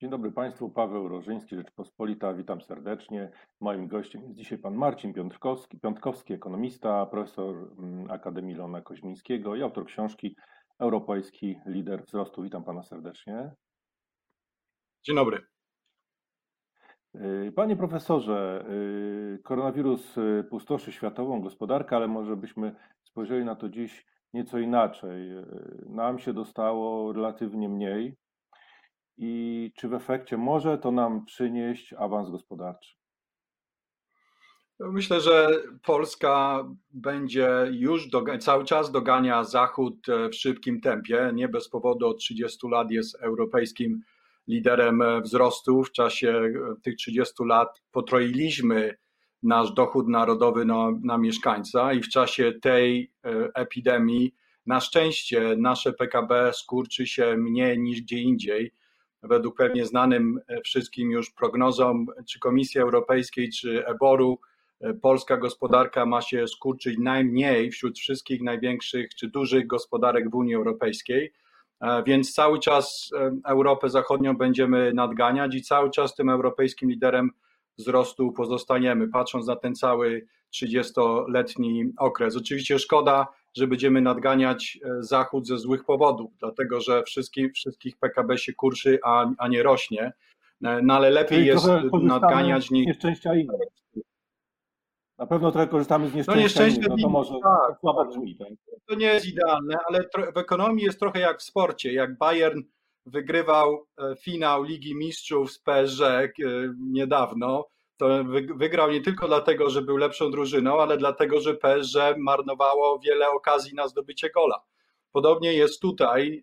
Dzień dobry Państwu, Paweł Rożyński, Rzeczpospolita, witam serdecznie. Moim gościem jest dzisiaj pan Marcin Piątkowski, Piątkowski ekonomista, profesor mm, Akademii Lona Koźmińskiego i autor książki Europejski Lider Wzrostu. Witam pana serdecznie. Dzień dobry. Y, panie profesorze, y, koronawirus y, pustoszy światową gospodarkę, ale może byśmy spojrzeli na to dziś nieco inaczej. Nam się dostało relatywnie mniej, i czy w efekcie może to nam przynieść awans gospodarczy? Myślę, że Polska będzie już cały czas dogania Zachód e, w szybkim tempie. Nie bez powodu od 30 lat jest europejskim liderem e, wzrostu. W czasie e, tych 30 lat potroiliśmy nasz dochód narodowy na, na mieszkańca i w czasie tej epidemii na szczęście nasze PKB skurczy się mniej niż gdzie indziej według pewnie znanym e, wszystkim już prognozom czy Komisji Europejskiej, czy Eboru, e, polska gospodarka ma się skurczyć najmniej wśród wszystkich największych czy dużych gospodarek w Unii Europejskiej. E, więc cały czas Europę Zachodnią będziemy nadganiać i cały czas tym europejskim liderem wzrostu pozostaniemy, patrząc na ten cały 30-letni okres. Oczywiście szkoda, że będziemy nadganiać e, Zachód ze złych powodów, dlatego że wszystkich, wszystkich PKB się kurczy, a, a nie rośnie. E, no ale lepiej jest nadganiać niż. Nieszczęścia innych. Na pewno trochę korzystamy z nieszczęścia. No innych, no to może tak, słabo brzmi. Tak? To nie jest idealne, ale w ekonomii jest trochę jak w sporcie. Jak Bayern wygrywał e, finał Ligi Mistrzów z PSG niedawno, to wygrał nie tylko dlatego, że był lepszą drużyną, ale dlatego, że PSG marnowało wiele okazji na zdobycie gola. Podobnie jest tutaj.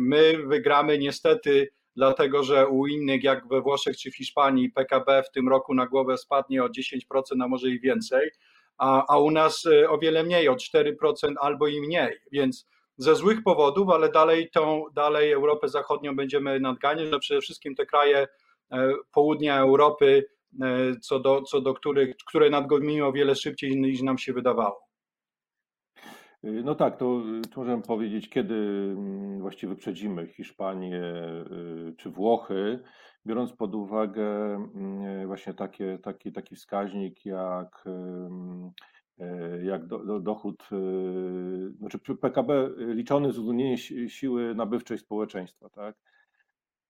My wygramy niestety dlatego, że u innych, jak we Włoszech czy w Hiszpanii, PKB w tym roku na głowę spadnie o 10%, a może i więcej, a, a u nas e, o wiele mniej, o 4% albo i mniej. Więc ze złych powodów, ale dalej tą, dalej Europę Zachodnią będziemy nadganiać, że przede wszystkim te kraje e, południa Europy co do, co do których, które nadgonimy o wiele szybciej niż nam się wydawało. Y, no tak, to, to możemy powiedzieć, kiedy mm, właściwie wyprzedzimy Hiszpanię y, czy Włochy, biorąc pod uwagę mm, właśnie takie, taki, taki wskaźnik jak, e, jak do, do, dochód, y, znaczy PKB liczony z uwzględnieniem siły nabywczej społeczeństwa, tak?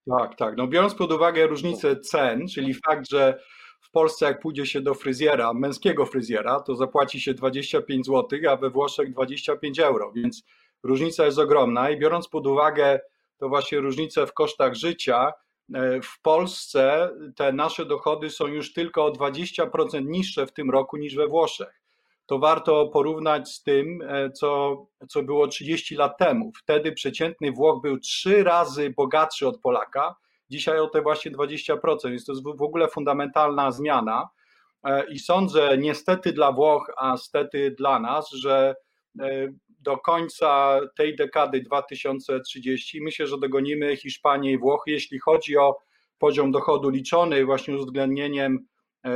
Tak, tak. No biorąc pod uwagę różnicę cen, czyli fakt, że w Polsce jak pójdzie się do fryzjera, męskiego fryzjera, to zapłaci się 25 zł, a we Włoszech 25 euro, więc różnica jest ogromna. I biorąc pod uwagę to właśnie różnicę w kosztach życia, e, w Polsce te nasze dochody są już tylko o 20% niższe w tym roku niż we Włoszech to warto porównać z tym, e, co, co było 30 lat temu. Wtedy przeciętny Włoch był trzy razy bogatszy od Polaka, dzisiaj o te właśnie 20%. Jest to w ogóle fundamentalna zmiana. E, I sądzę, niestety dla Włoch, a stety dla nas, że e, do końca tej dekady 2030 myślę, że dogonimy Hiszpanię i Włochy, jeśli chodzi o poziom dochodu liczony właśnie uwzględnieniem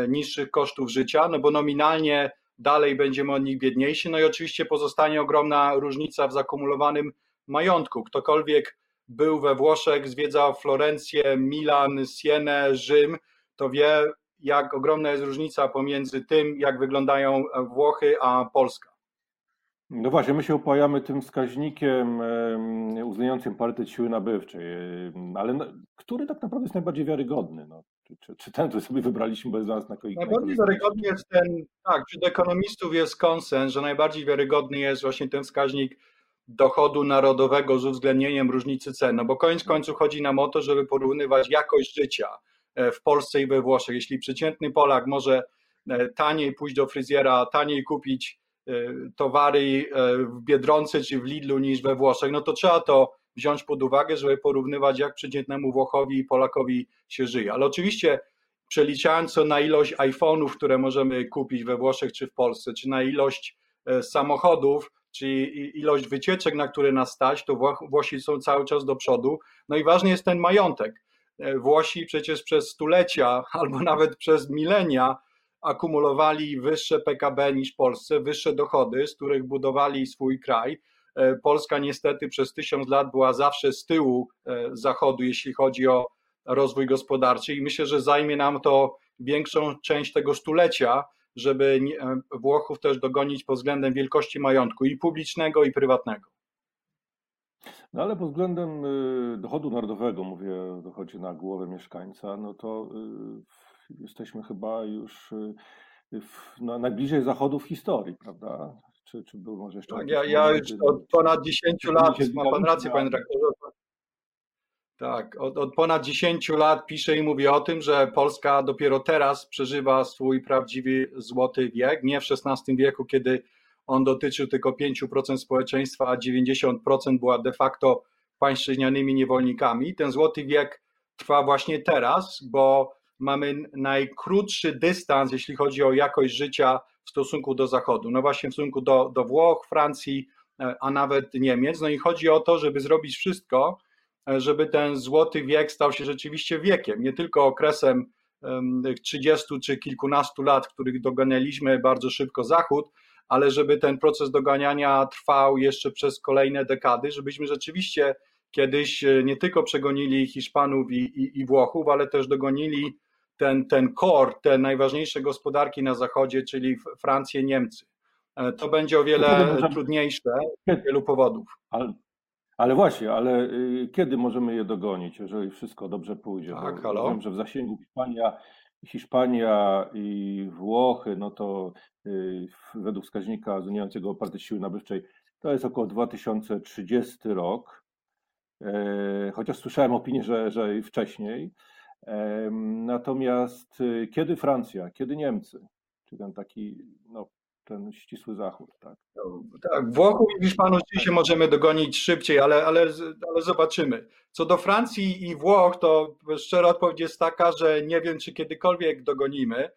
niższych kosztów życia, no bo nominalnie dalej będziemy od nich biedniejsi. No i oczywiście pozostanie ogromna różnica w zakumulowanym majątku. Ktokolwiek był we Włoszech, zwiedzał Florencję, Milan, Sienę, Rzym, to wie, jak ogromna jest różnica pomiędzy tym, jak wyglądają Włochy, a Polska. No właśnie, my się upajamy tym wskaźnikiem uwzględniającym parytet siły nabywczej, ale który tak naprawdę jest najbardziej wiarygodny? No, czy, czy, ten, który sobie wybraliśmy, bo jest dla nas na Najbardziej wiarygodny jest ten, tak, wśród ekonomistów jest konsens, że najbardziej wiarygodny jest właśnie ten wskaźnik dochodu narodowego z uwzględnieniem różnicy cen, no bo koniec końców chodzi nam o to, żeby porównywać jakość życia e, w Polsce i we Włoszech. Jeśli przeciętny Polak może e, taniej pójść do fryzjera, taniej kupić e, towary w Biedronce czy w Lidlu niż we Włoszech, no to trzeba to wziąć pod uwagę, żeby porównywać, jak przeciętnemu Włochowi i Polakowi się żyje. Ale oczywiście przeliczając to na ilość iPhone'ów, które możemy kupić we Włoszech czy w Polsce, czy na ilość e, samochodów, czy ilość wycieczek, na które nas stać, to Włosi są cały czas do przodu. No i ważny jest ten majątek. E, Włosi przecież przez stulecia albo nawet przez milenia akumulowali wyższe PKB niż Polsce, wyższe dochody, z których budowali swój kraj. E, Polska niestety przez tysiąc lat była zawsze z tyłu e, Zachodu, jeśli chodzi o rozwój gospodarczy i myślę, że zajmie nam to większą część tego stulecia, żeby Włochów też dogonić pod względem wielkości majątku i publicznego, i prywatnego. No ale pod względem y, dochodu narodowego, mówię, dochodzi na głowę mieszkańca, no to y, jesteśmy chyba już y, no, najbliżej zachodu w historii, prawda? Czy, czy był może jeszcze. Tak, ja, ja już od ponad 10 lat, ma pan rację, panie dyrektorze. Tak, od, od, ponad 10 lat piszę i mówię o tym, że Polska dopiero teraz przeżywa swój prawdziwy złoty wiek. Nie w XVI wieku, kiedy on dotyczył tylko 5% społeczeństwa, a 90% była de facto pańszczyźnianymi niewolnikami. Ten złoty wiek trwa właśnie teraz, bo mamy najkrótszy dystans, jeśli chodzi o jakość życia w stosunku do Zachodu. No właśnie w stosunku do, do Włoch, Francji, e, a nawet Niemiec. No i chodzi o to, żeby zrobić wszystko, e, żeby ten złoty wiek stał się rzeczywiście wiekiem, nie tylko okresem 30 czy kilkunastu lat, których doganialiśmy bardzo szybko Zachód, ale żeby ten proces doganiania trwał jeszcze przez kolejne dekady, żebyśmy rzeczywiście kiedyś e, nie tylko przegonili Hiszpanów i, i, i Włochów, ale też dogonili ten, ten core, te najważniejsze gospodarki na zachodzie, czyli Francję, Niemcy. E, to będzie o wiele możemy... trudniejsze z wielu powodów. Ale, ale, właśnie, ale y, kiedy możemy je dogonić, jeżeli wszystko dobrze pójdzie? Tak, halo? Wiem, że w zasięgu Hiszpania, Hiszpania i Włochy, no to y, według wskaźnika zmieniającego oparty siły nabywczej to jest około 2030 rok. E, chociaż słyszałem opinię, że, że wcześniej. Natomiast y, kiedy Francja, kiedy Niemcy, czy ten taki, no, ten ścisły zachód, tak? No, tak, Włochów i Hiszpanów oczywiście możemy dogonić szybciej, ale, ale, ale zobaczymy. Co do Francji i Włoch, to szczera odpowiedź jest taka, że nie wiem, czy kiedykolwiek dogonimy,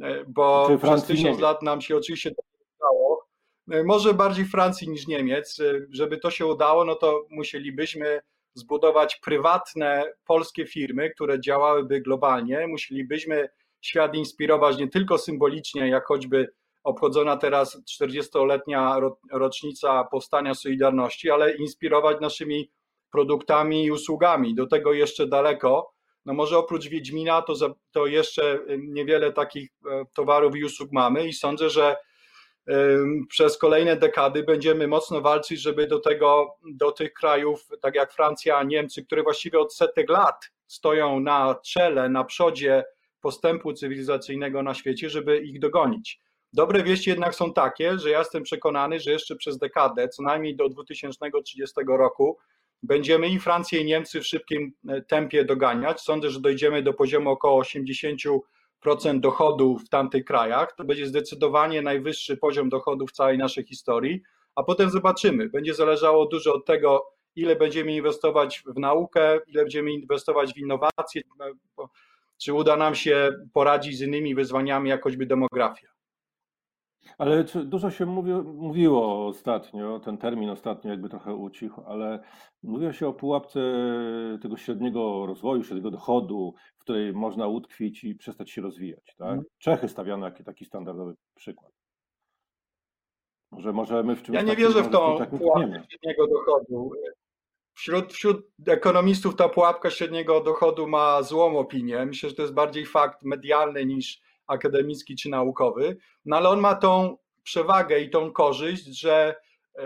e, bo czy przez tysiąc lat nam się oczywiście to udało. E, może bardziej Francji niż Niemiec. E, żeby to się udało, no to musielibyśmy zbudować prywatne polskie firmy, które działałyby globalnie. Musielibyśmy świat inspirować nie tylko symbolicznie, jak choćby obchodzona teraz 40-letnia rocznica powstania Solidarności, ale inspirować naszymi produktami i usługami. Do tego jeszcze daleko. No może oprócz Wiedźmina to, to jeszcze niewiele takich e, towarów i usług mamy i sądzę, że przez kolejne dekady będziemy mocno walczyć, żeby do tego, do tych krajów, tak jak Francja, Niemcy, które właściwie od setek lat stoją na czele, na przodzie postępu cywilizacyjnego na świecie, żeby ich dogonić. Dobre wieści jednak są takie, że ja jestem przekonany, że jeszcze przez dekadę, co najmniej do 2030 roku, będziemy i Francję, i Niemcy w szybkim e, tempie doganiać. Sądzę, że dojdziemy do poziomu około 80 dochodu w tamtych krajach, to będzie zdecydowanie najwyższy poziom dochodu w całej naszej historii, a potem zobaczymy. Będzie zależało dużo od tego, ile będziemy inwestować w naukę, ile będziemy inwestować w innowacje, czy uda nam się poradzić z innymi wyzwaniami, jak choćby demografia. Ale dużo się mówi, mówiło ostatnio, ten termin ostatnio jakby trochę ucichł, ale mówiło się o pułapce tego średniego rozwoju, średniego dochodu, w której można utkwić i przestać się rozwijać. Tak? Mm. Czechy stawiano jako taki standardowy przykład. Może możemy w czymś Ja nie wierzę w tą tak pułapkę średniego dochodu. Wśród, wśród ekonomistów ta pułapka średniego dochodu ma złą opinię. Myślę, że to jest bardziej fakt medialny niż akademicki czy naukowy, no ale on ma tą przewagę i tą korzyść, że e,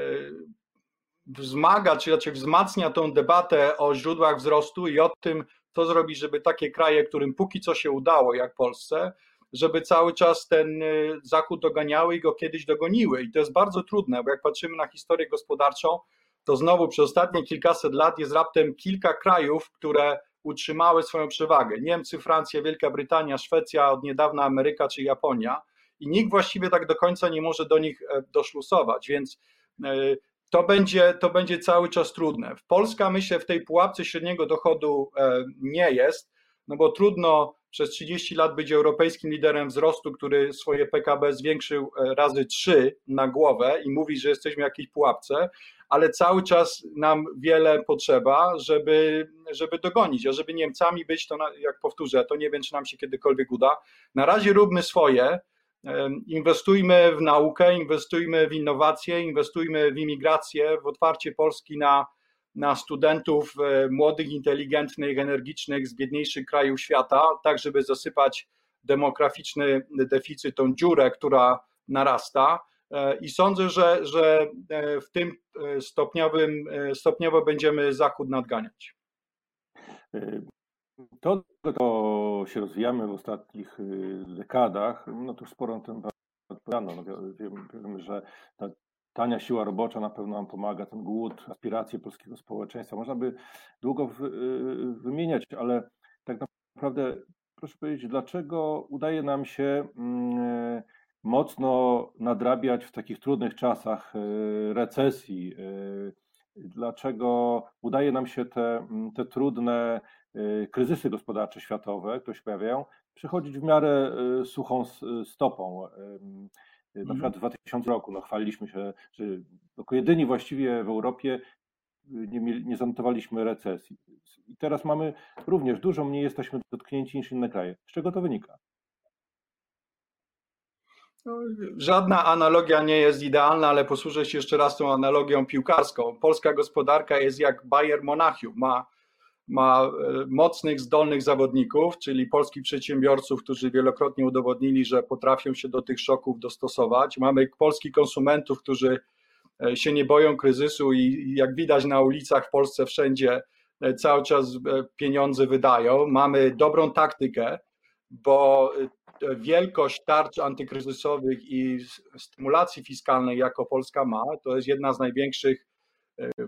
wzmaga, czy raczej wzmacnia tą debatę o źródłach wzrostu i o tym, co zrobić, żeby takie kraje, którym póki co się udało, jak Polsce, żeby cały czas ten e, Zachód doganiały i go kiedyś dogoniły. I to jest bardzo trudne, bo jak patrzymy na historię gospodarczą, to znowu przez ostatnie kilkaset lat jest raptem kilka krajów, które utrzymały swoją przewagę. Niemcy, Francja, Wielka Brytania, Szwecja, od niedawna Ameryka czy Japonia i nikt właściwie tak do końca nie może do nich e, doszlusować, więc e, to będzie, to będzie cały czas trudne. Polska, myślę, w tej pułapce średniego dochodu e, nie jest, no bo trudno przez 30 lat być europejskim liderem wzrostu, który swoje PKB zwiększył razy 3 na głowę i mówi, że jesteśmy w jakiejś pułapce, ale cały czas nam wiele potrzeba, żeby, żeby dogonić. A żeby Niemcami być, to jak powtórzę, to nie wiem, czy nam się kiedykolwiek uda. Na razie róbmy swoje. Inwestujmy w naukę, inwestujmy w innowacje, inwestujmy w imigrację, w otwarcie Polski na, na studentów młodych, inteligentnych, energicznych z biedniejszych krajów świata, tak żeby zasypać demograficzny deficyt, tą dziurę, która narasta. I sądzę, że, że w tym stopniowym, stopniowo będziemy Zachód nadganiać. To, to się rozwijamy w ostatnich dekadach, no to sporo na ten odpowiadano. No, wiemy, że ta tania siła robocza na pewno nam pomaga, ten głód, aspiracje polskiego społeczeństwa. Można by długo y, wymieniać, ale tak naprawdę proszę powiedzieć, dlaczego udaje nam się mm, mocno nadrabiać w takich trudnych czasach y, recesji? Dlaczego udaje nam się te, mm, te trudne kryzysy gospodarcze światowe, które się pojawiają, przechodzić w miarę suchą stopą. Na mhm. przykład w 2000 roku no, chwaliliśmy się, że jako jedyni właściwie w Europie y, nie, nie zanotowaliśmy recesji. I teraz mamy również dużo mniej jesteśmy dotknięci niż inne kraje. Z czego to wynika? No, żadna analogia nie jest idealna, ale posłużę się jeszcze raz tą analogią piłkarską. Polska gospodarka jest jak Bayern Monachium. Ma ma e, mocnych, zdolnych zawodników, czyli polskich przedsiębiorców, którzy wielokrotnie udowodnili, że potrafią się do tych szoków dostosować. Mamy polskich konsumentów, którzy e, się nie boją kryzysu i jak widać na ulicach w Polsce wszędzie e, cały czas pieniądze wydają. Mamy dobrą taktykę, bo wielkość tarcz antykryzysowych i stymulacji fiskalnej, jako Polska ma, to jest jedna z największych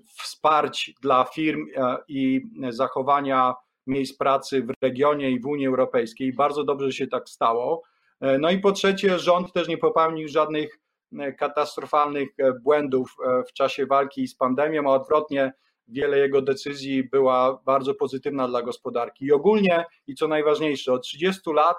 wsparć dla firm e, i zachowania miejsc pracy w regionie i w Unii Europejskiej. Bardzo dobrze się tak stało. E, no i po trzecie, rząd też nie popełnił żadnych e, katastrofalnych błędów w czasie walki z pandemią, a odwrotnie, wiele jego decyzji była bardzo pozytywna dla gospodarki. I ogólnie, i co najważniejsze, od 30 lat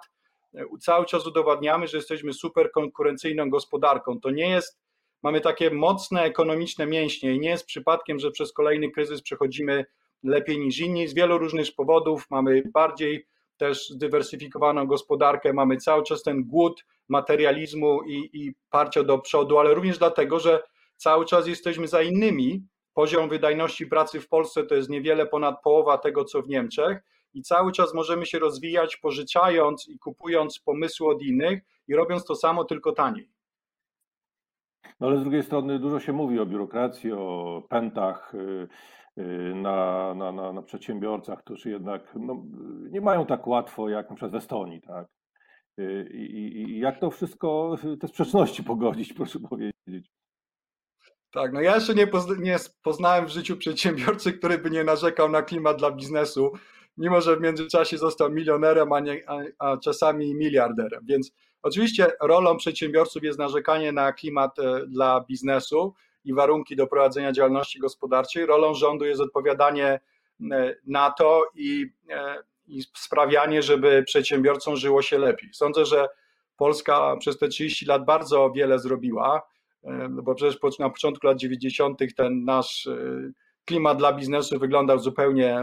cały czas udowadniamy, że jesteśmy super konkurencyjną gospodarką. To nie jest mamy takie mocne ekonomiczne mięśnie i nie jest przypadkiem, że przez kolejny kryzys przechodzimy lepiej niż inni z wielu różnych powodów. Mamy bardziej też zdywersyfikowaną gospodarkę, mamy cały czas ten głód materializmu i, i parcia do przodu, ale również dlatego, że cały czas jesteśmy za innymi. Poziom wydajności pracy w Polsce to jest niewiele ponad połowa tego, co w Niemczech, i cały czas możemy się rozwijać, pożyczając i kupując pomysły od innych i robiąc to samo, tylko taniej. No ale z drugiej strony dużo się mówi o biurokracji, o pętach y, y, na, na, na, na przedsiębiorcach, którzy jednak no, nie mają tak łatwo jak na przykład w Estonii, tak? Y, I, i, I jak to wszystko, te sprzeczności pogodzić, proszę powiedzieć. Tak, no ja jeszcze nie, pozna, nie poznałem w życiu przedsiębiorcy, który by nie narzekał na klimat dla biznesu, mimo że w międzyczasie został milionerem, a, nie, a, a czasami miliarderem. Więc Oczywiście rolą przedsiębiorców jest narzekanie na klimat e, dla biznesu i warunki do prowadzenia działalności gospodarczej. Rolą rządu jest odpowiadanie e, na to i, e, i sprawianie, żeby przedsiębiorcom żyło się lepiej. Sądzę, że Polska przez te 30 lat bardzo wiele zrobiła, bo przecież na początku lat 90. ten nasz klimat dla biznesu wyglądał zupełnie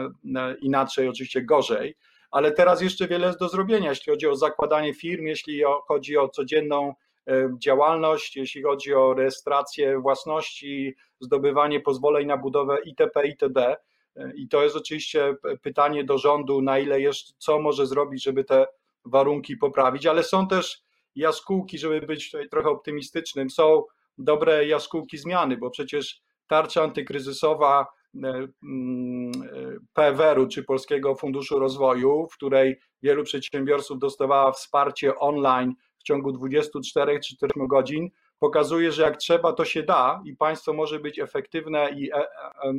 inaczej, oczywiście gorzej ale teraz jeszcze wiele jest do zrobienia, jeśli chodzi o zakładanie firm, jeśli chodzi o codzienną e, działalność, jeśli chodzi o rejestrację własności, zdobywanie pozwoleń na budowę itp. itd. E, I to jest oczywiście pytanie do rządu, na ile jeszcze, co może zrobić, żeby te warunki poprawić, ale są też jaskółki, żeby być tutaj trochę optymistycznym, są dobre jaskółki zmiany, bo przecież tarcza antykryzysowa E, mm, e, PWR-u czy Polskiego Funduszu Rozwoju, w której wielu przedsiębiorców dostawała wsparcie online w ciągu 24 czy 4 godzin, pokazuje, że jak trzeba, to się da i państwo może być efektywne i e,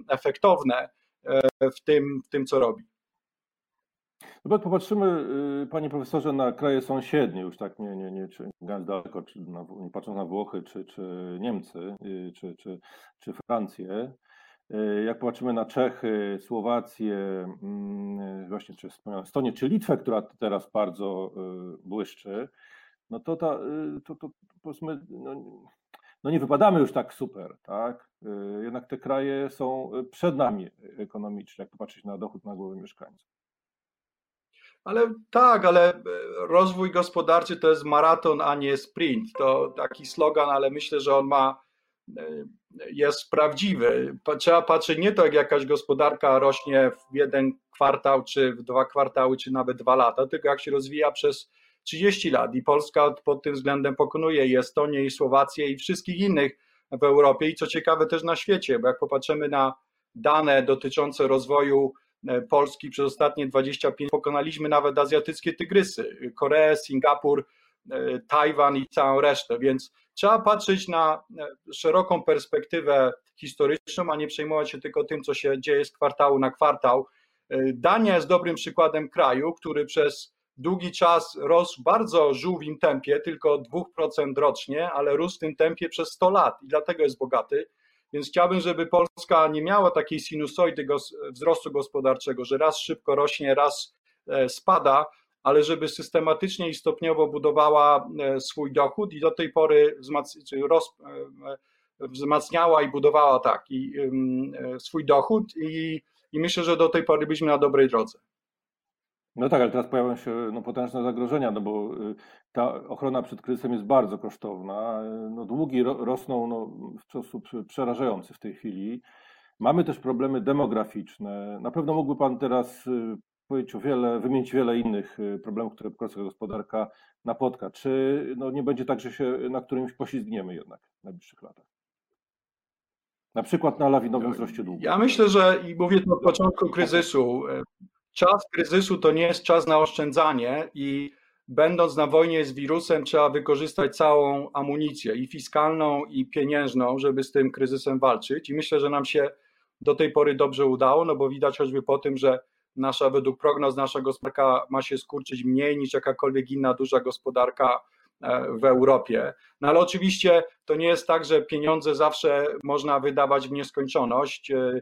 efektowne w tym, w tym co robi. No jak popatrzymy, y, panie profesorze, na kraje sąsiednie, już tak nie, nie, nie czy daleko, czy na, nie patrząc na Włochy, czy, czy Niemcy, y, czy, czy, czy Francję, jak patrzymy na Czechy, Słowację, mm, właśnie czy Estonię, czy Litwę, która teraz bardzo e, błyszczy, no to, ta, e, to, to powiedzmy, no, no nie wypadamy już tak super, tak? Jednak te kraje są przed nami ekonomicznie, jak popatrzeć na dochód na głowę mieszkańców. Ale tak, ale rozwój gospodarczy to jest maraton, a nie sprint. To taki slogan, ale myślę, że on ma jest prawdziwy. Trzeba patrzeć nie to, jak jakaś gospodarka rośnie w jeden kwartał, czy w dwa kwartały, czy nawet dwa lata, tylko jak się rozwija przez 30 lat. I Polska pod tym względem pokonuje i Estonię, i Słowację, i wszystkich innych w Europie. I co ciekawe, też na świecie, bo jak popatrzymy na dane dotyczące rozwoju e, Polski przez ostatnie 25 pokonaliśmy nawet azjatyckie tygrysy, Koreę, Singapur, Tajwan i całą resztę, więc trzeba patrzeć na e, szeroką perspektywę historyczną, a nie przejmować się tylko tym, co się dzieje z kwartału na kwartał. Dania jest dobrym przykładem kraju, który przez długi czas rósł w bardzo żółwim tempie, tylko 2% rocznie, ale rósł w tym tempie przez 100 lat i dlatego jest bogaty. Więc chciałbym, żeby Polska nie miała takiej sinusoidy wzrostu gospodarczego, że raz szybko rośnie, raz e, spada, ale żeby systematycznie i stopniowo budowała e, swój dochód i do tej pory e, wzmacniała i budowała tak i, swój dochód i, i myślę, że do tej pory byliśmy na dobrej drodze. No tak, ale teraz pojawiają się no, potężne zagrożenia, no bo y, ta ochrona przed kryzysem jest bardzo kosztowna. No, długi rosną no, w sposób przerażający w tej chwili. Mamy też problemy demograficzne. Na pewno mógłby Pan teraz y, powiedzieć o wiele, wymienić wiele innych y, problemów, które polska gospodarka napotka. Czy no, nie będzie tak, że się na którymś poślizgniemy jednak w najbliższych latach? Na przykład na lawinowym wzroście długu. Ja myślę, że i mówię to od początku kryzysu, czas kryzysu to nie jest czas na oszczędzanie i będąc na wojnie z wirusem, trzeba wykorzystać całą amunicję i fiskalną, i pieniężną, żeby z tym kryzysem walczyć. I myślę, że nam się do tej pory dobrze udało, no bo widać choćby po tym, że nasza, według prognoz, nasza gospodarka ma się skurczyć mniej niż jakakolwiek inna duża gospodarka e, w Europie. No ale oczywiście to nie jest tak, że pieniądze zawsze można wydawać w nieskończoność. E,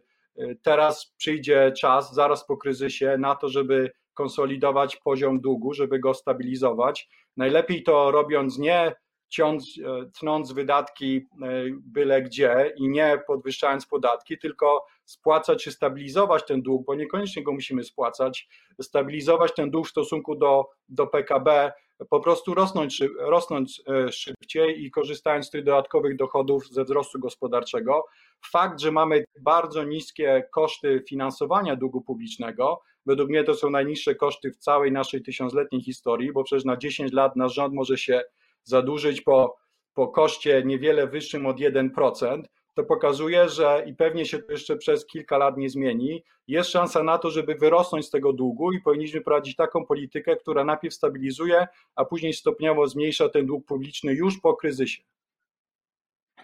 Teraz przyjdzie czas, zaraz po kryzysie, na to, żeby konsolidować poziom długu, żeby go stabilizować. Najlepiej to robiąc nie ciąc, e, tnąc wydatki e, byle gdzie i nie podwyższając podatki, tylko spłacać czy stabilizować ten dług, bo niekoniecznie go musimy spłacać, stabilizować ten dług w stosunku do, do PKB, po prostu rosnąć, rosnąć e, szybciej i korzystając z tych dodatkowych dochodów ze wzrostu gospodarczego. Fakt, że mamy bardzo niskie koszty finansowania długu publicznego, według mnie to są najniższe koszty w całej naszej tysiącletniej historii, bo przecież na 10 lat nasz rząd może się zadłużyć po, po koszcie niewiele wyższym od 1%, to pokazuje, że i pewnie się to jeszcze przez kilka lat nie zmieni, jest szansa na to, żeby wyrosnąć z tego długu i powinniśmy prowadzić taką politykę, która najpierw stabilizuje, a później stopniowo zmniejsza ten dług publiczny już po kryzysie.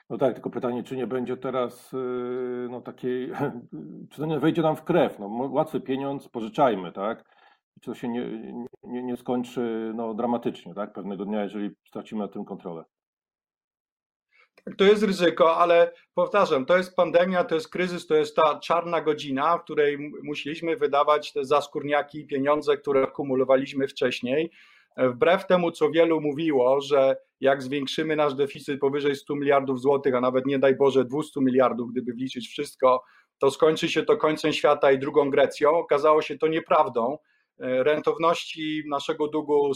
No tak, tylko pytanie, czy nie będzie teraz y, no takiej, czy to nie wejdzie nam w krew, no łatwy pieniądz, pożyczajmy, tak? To się nie, nie, nie skończy no, dramatycznie, tak? Pewnego dnia, jeżeli stracimy nad tym kontrolę. Tak, to jest ryzyko, ale powtarzam, to jest pandemia, to jest kryzys, to jest ta czarna godzina, w której musieliśmy wydawać te zaskórniaki, pieniądze, które akumulowaliśmy wcześniej. Wbrew temu, co wielu mówiło, że jak zwiększymy nasz deficyt powyżej 100 miliardów złotych, a nawet nie daj Boże 200 miliardów, gdyby wliczyć wszystko, to skończy się to końcem świata i drugą Grecją. Okazało się to nieprawdą. Rentowności naszego długu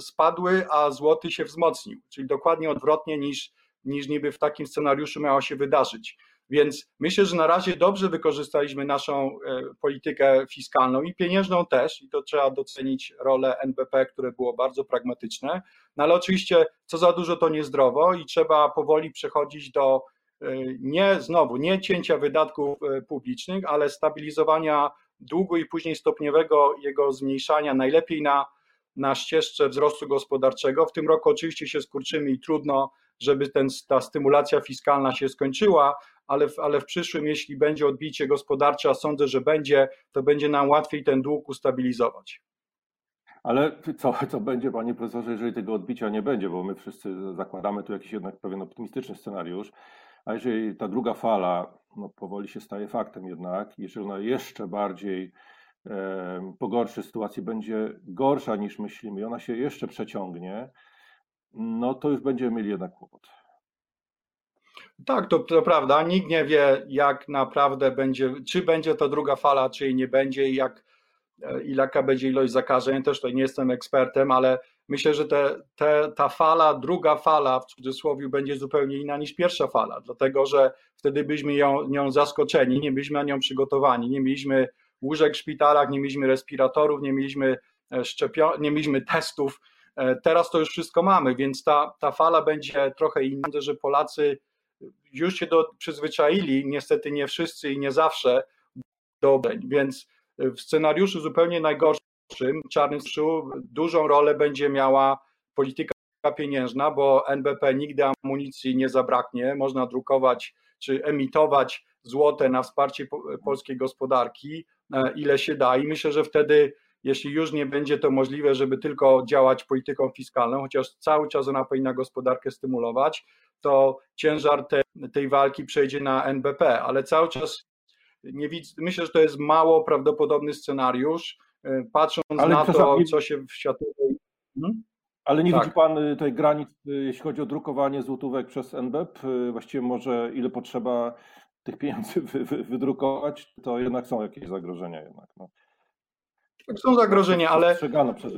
spadły, a złoty się wzmocnił, czyli dokładnie odwrotnie niż niż niby w takim scenariuszu miało się wydarzyć. Więc myślę, że na razie dobrze wykorzystaliśmy naszą e, politykę fiskalną i pieniężną też, i to trzeba docenić rolę NBP, które było bardzo pragmatyczne. No ale oczywiście, co za dużo to niezdrowo i trzeba powoli przechodzić do e, nie znowu, nie cięcia wydatków e, publicznych, ale stabilizowania długu i później stopniowego jego zmniejszania, najlepiej na, na ścieżce wzrostu gospodarczego. W tym roku oczywiście się skurczymy i trudno żeby ten, ta stymulacja fiskalna się skończyła, ale w, ale w przyszłym, jeśli będzie odbicie gospodarcze, a sądzę, że będzie, to będzie nam łatwiej ten dług ustabilizować. Ale co, co będzie, panie profesorze, jeżeli tego odbicia nie będzie, bo my wszyscy zakładamy tu jakiś jednak pewien optymistyczny scenariusz, a jeżeli ta druga fala no, powoli się staje faktem jednak, jeżeli ona jeszcze bardziej e, pogorszy sytuację, będzie gorsza niż myślimy i ona się jeszcze przeciągnie, no to już będziemy mieli jednak kłopot. Tak, to, to prawda. Nikt nie wie, jak naprawdę będzie, czy będzie to druga fala, czy jej nie będzie, i jak i jaka będzie ilość zakażeń. Też tutaj nie jestem ekspertem, ale myślę, że te, te, ta fala, druga fala w cudzysłowie będzie zupełnie inna niż pierwsza fala, dlatego że wtedy byliśmy ją, nią zaskoczeni, nie byliśmy na nią przygotowani, nie mieliśmy łóżek w szpitalach, nie mieliśmy respiratorów, nie mieliśmy szczepion, nie mieliśmy testów. Teraz to już wszystko mamy, więc ta, ta fala będzie trochę inna, że Polacy już się do, przyzwyczaili, niestety nie wszyscy i nie zawsze, do obreń, więc w scenariuszu zupełnie najgorszym, czarnym strzału, dużą rolę będzie miała polityka pieniężna, bo NBP nigdy amunicji nie zabraknie, można drukować czy emitować złote na wsparcie polskiej gospodarki, e, ile się da. I myślę, że wtedy jeśli już nie będzie to możliwe, żeby tylko działać polityką fiskalną, chociaż cały czas ona powinna gospodarkę stymulować, to ciężar te, tej walki przejdzie na NBP, ale cały czas nie widzę, myślę, że to jest mało prawdopodobny scenariusz, patrząc ale na to, co się w światowej... Hmm? Ale nie tak. widzi Pan y, tej granic, y, jeśli chodzi o drukowanie złotówek przez NBP? Właściwie może ile potrzeba tych pieniędzy wy, wy, wydrukować, to jednak są jakieś zagrożenia jednak. No. Tak, są zagrożenia, ale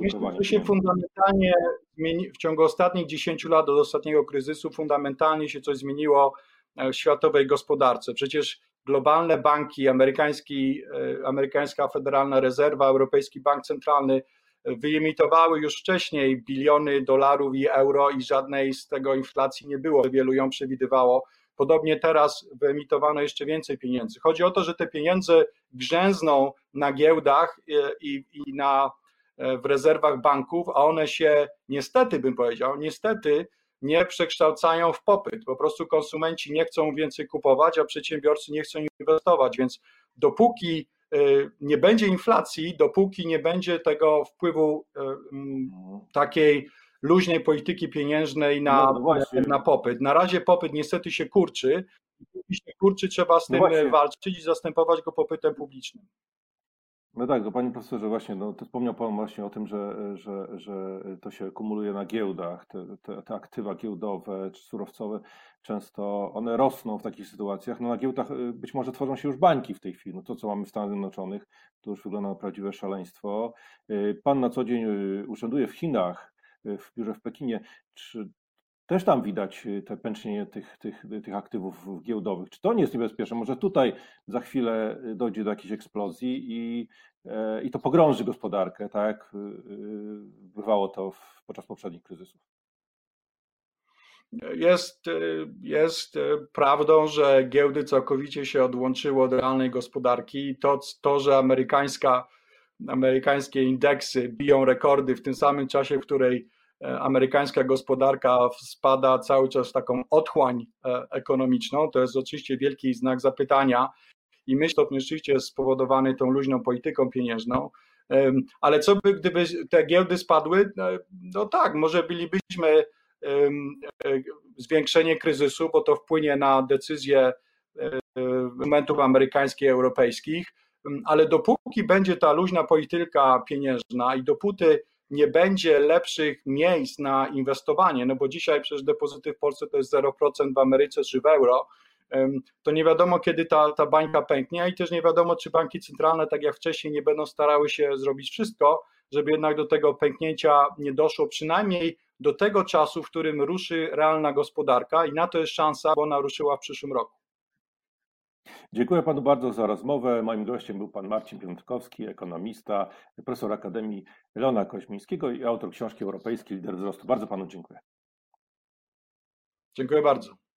myślę, że się fundamentalnie zmieni, w ciągu ostatnich 10 lat od ostatniego kryzysu fundamentalnie się coś zmieniło e, w światowej gospodarce. Przecież globalne banki, amerykański, e, amerykańska Federalna Rezerwa, Europejski Bank Centralny e, wyemitowały już wcześniej biliony dolarów i euro i żadnej z tego inflacji nie było. Wielu ją przewidywało. Podobnie teraz wyemitowano jeszcze więcej pieniędzy. Chodzi o to, że te pieniądze grzęzną na giełdach e, i, i na, w rezerwach banków, a one się niestety, bym powiedział, niestety nie przekształcają w popyt. Po prostu konsumenci nie chcą więcej kupować, a przedsiębiorcy nie chcą inwestować, więc dopóki y, nie będzie inflacji, dopóki nie będzie tego wpływu y, mm, takiej luźnej polityki pieniężnej na, no, na popyt. Na razie popyt niestety się kurczy. Jeśli się kurczy, trzeba z no tym no walczyć i zastępować go popytem publicznym. No tak, no panie profesorze, właśnie, no, to wspomniał pan właśnie o tym, że, że, że to się kumuluje na giełdach, te, te, te, aktywa giełdowe czy surowcowe, często one rosną w takich sytuacjach. No na giełdach y, być może tworzą się już bańki w tej chwili. No to, co mamy w Stanach Zjednoczonych, to już wygląda na prawdziwe szaleństwo. Y, pan na co dzień y, urzęduje w Chinach, w biurze w Pekinie. Czy też tam widać y, te pęcznienie tych, tych, tych aktywów giełdowych. Czy to nie jest niebezpieczne? Może tutaj za chwilę y, dojdzie do jakiejś eksplozji i, e, i to pogrąży gospodarkę, tak jak y, bywało to w, podczas poprzednich kryzysów. Jest, jest prawdą, że giełdy całkowicie się odłączyły od realnej gospodarki i to, to że amerykańska, amerykańskie indeksy biją rekordy w tym samym czasie, w której amerykańska gospodarka spada cały czas w taką otchłań e, ekonomiczną. To jest oczywiście wielki znak zapytania i myślę, że rzeczywiście jest spowodowany tą luźną polityką pieniężną. Ale co by, gdyby te giełdy spadły? No, no tak, może bylibyśmy e, zwiększenie kryzysu, bo to wpłynie na decyzje momentów amerykańskich i europejskich, ale dopóki będzie ta luźna polityka pieniężna i dopóty nie będzie lepszych miejsc na inwestowanie, no bo dzisiaj przecież depozyty w Polsce to jest 0% w Ameryce czy w euro, to nie wiadomo, kiedy ta, ta bańka pęknie i też nie wiadomo, czy banki centralne, tak jak wcześniej, nie będą starały się zrobić wszystko, żeby jednak do tego pęknięcia nie doszło, przynajmniej do tego czasu, w którym ruszy realna gospodarka i na to jest szansa, bo ona ruszyła w przyszłym roku. Dziękuję panu bardzo za rozmowę. Moim gościem był pan Marcin Piątkowski, ekonomista, profesor Akademii Leona Koźmińskiego i autor książki europejskiej Lider Wzrostu. Bardzo panu dziękuję. Dziękuję bardzo.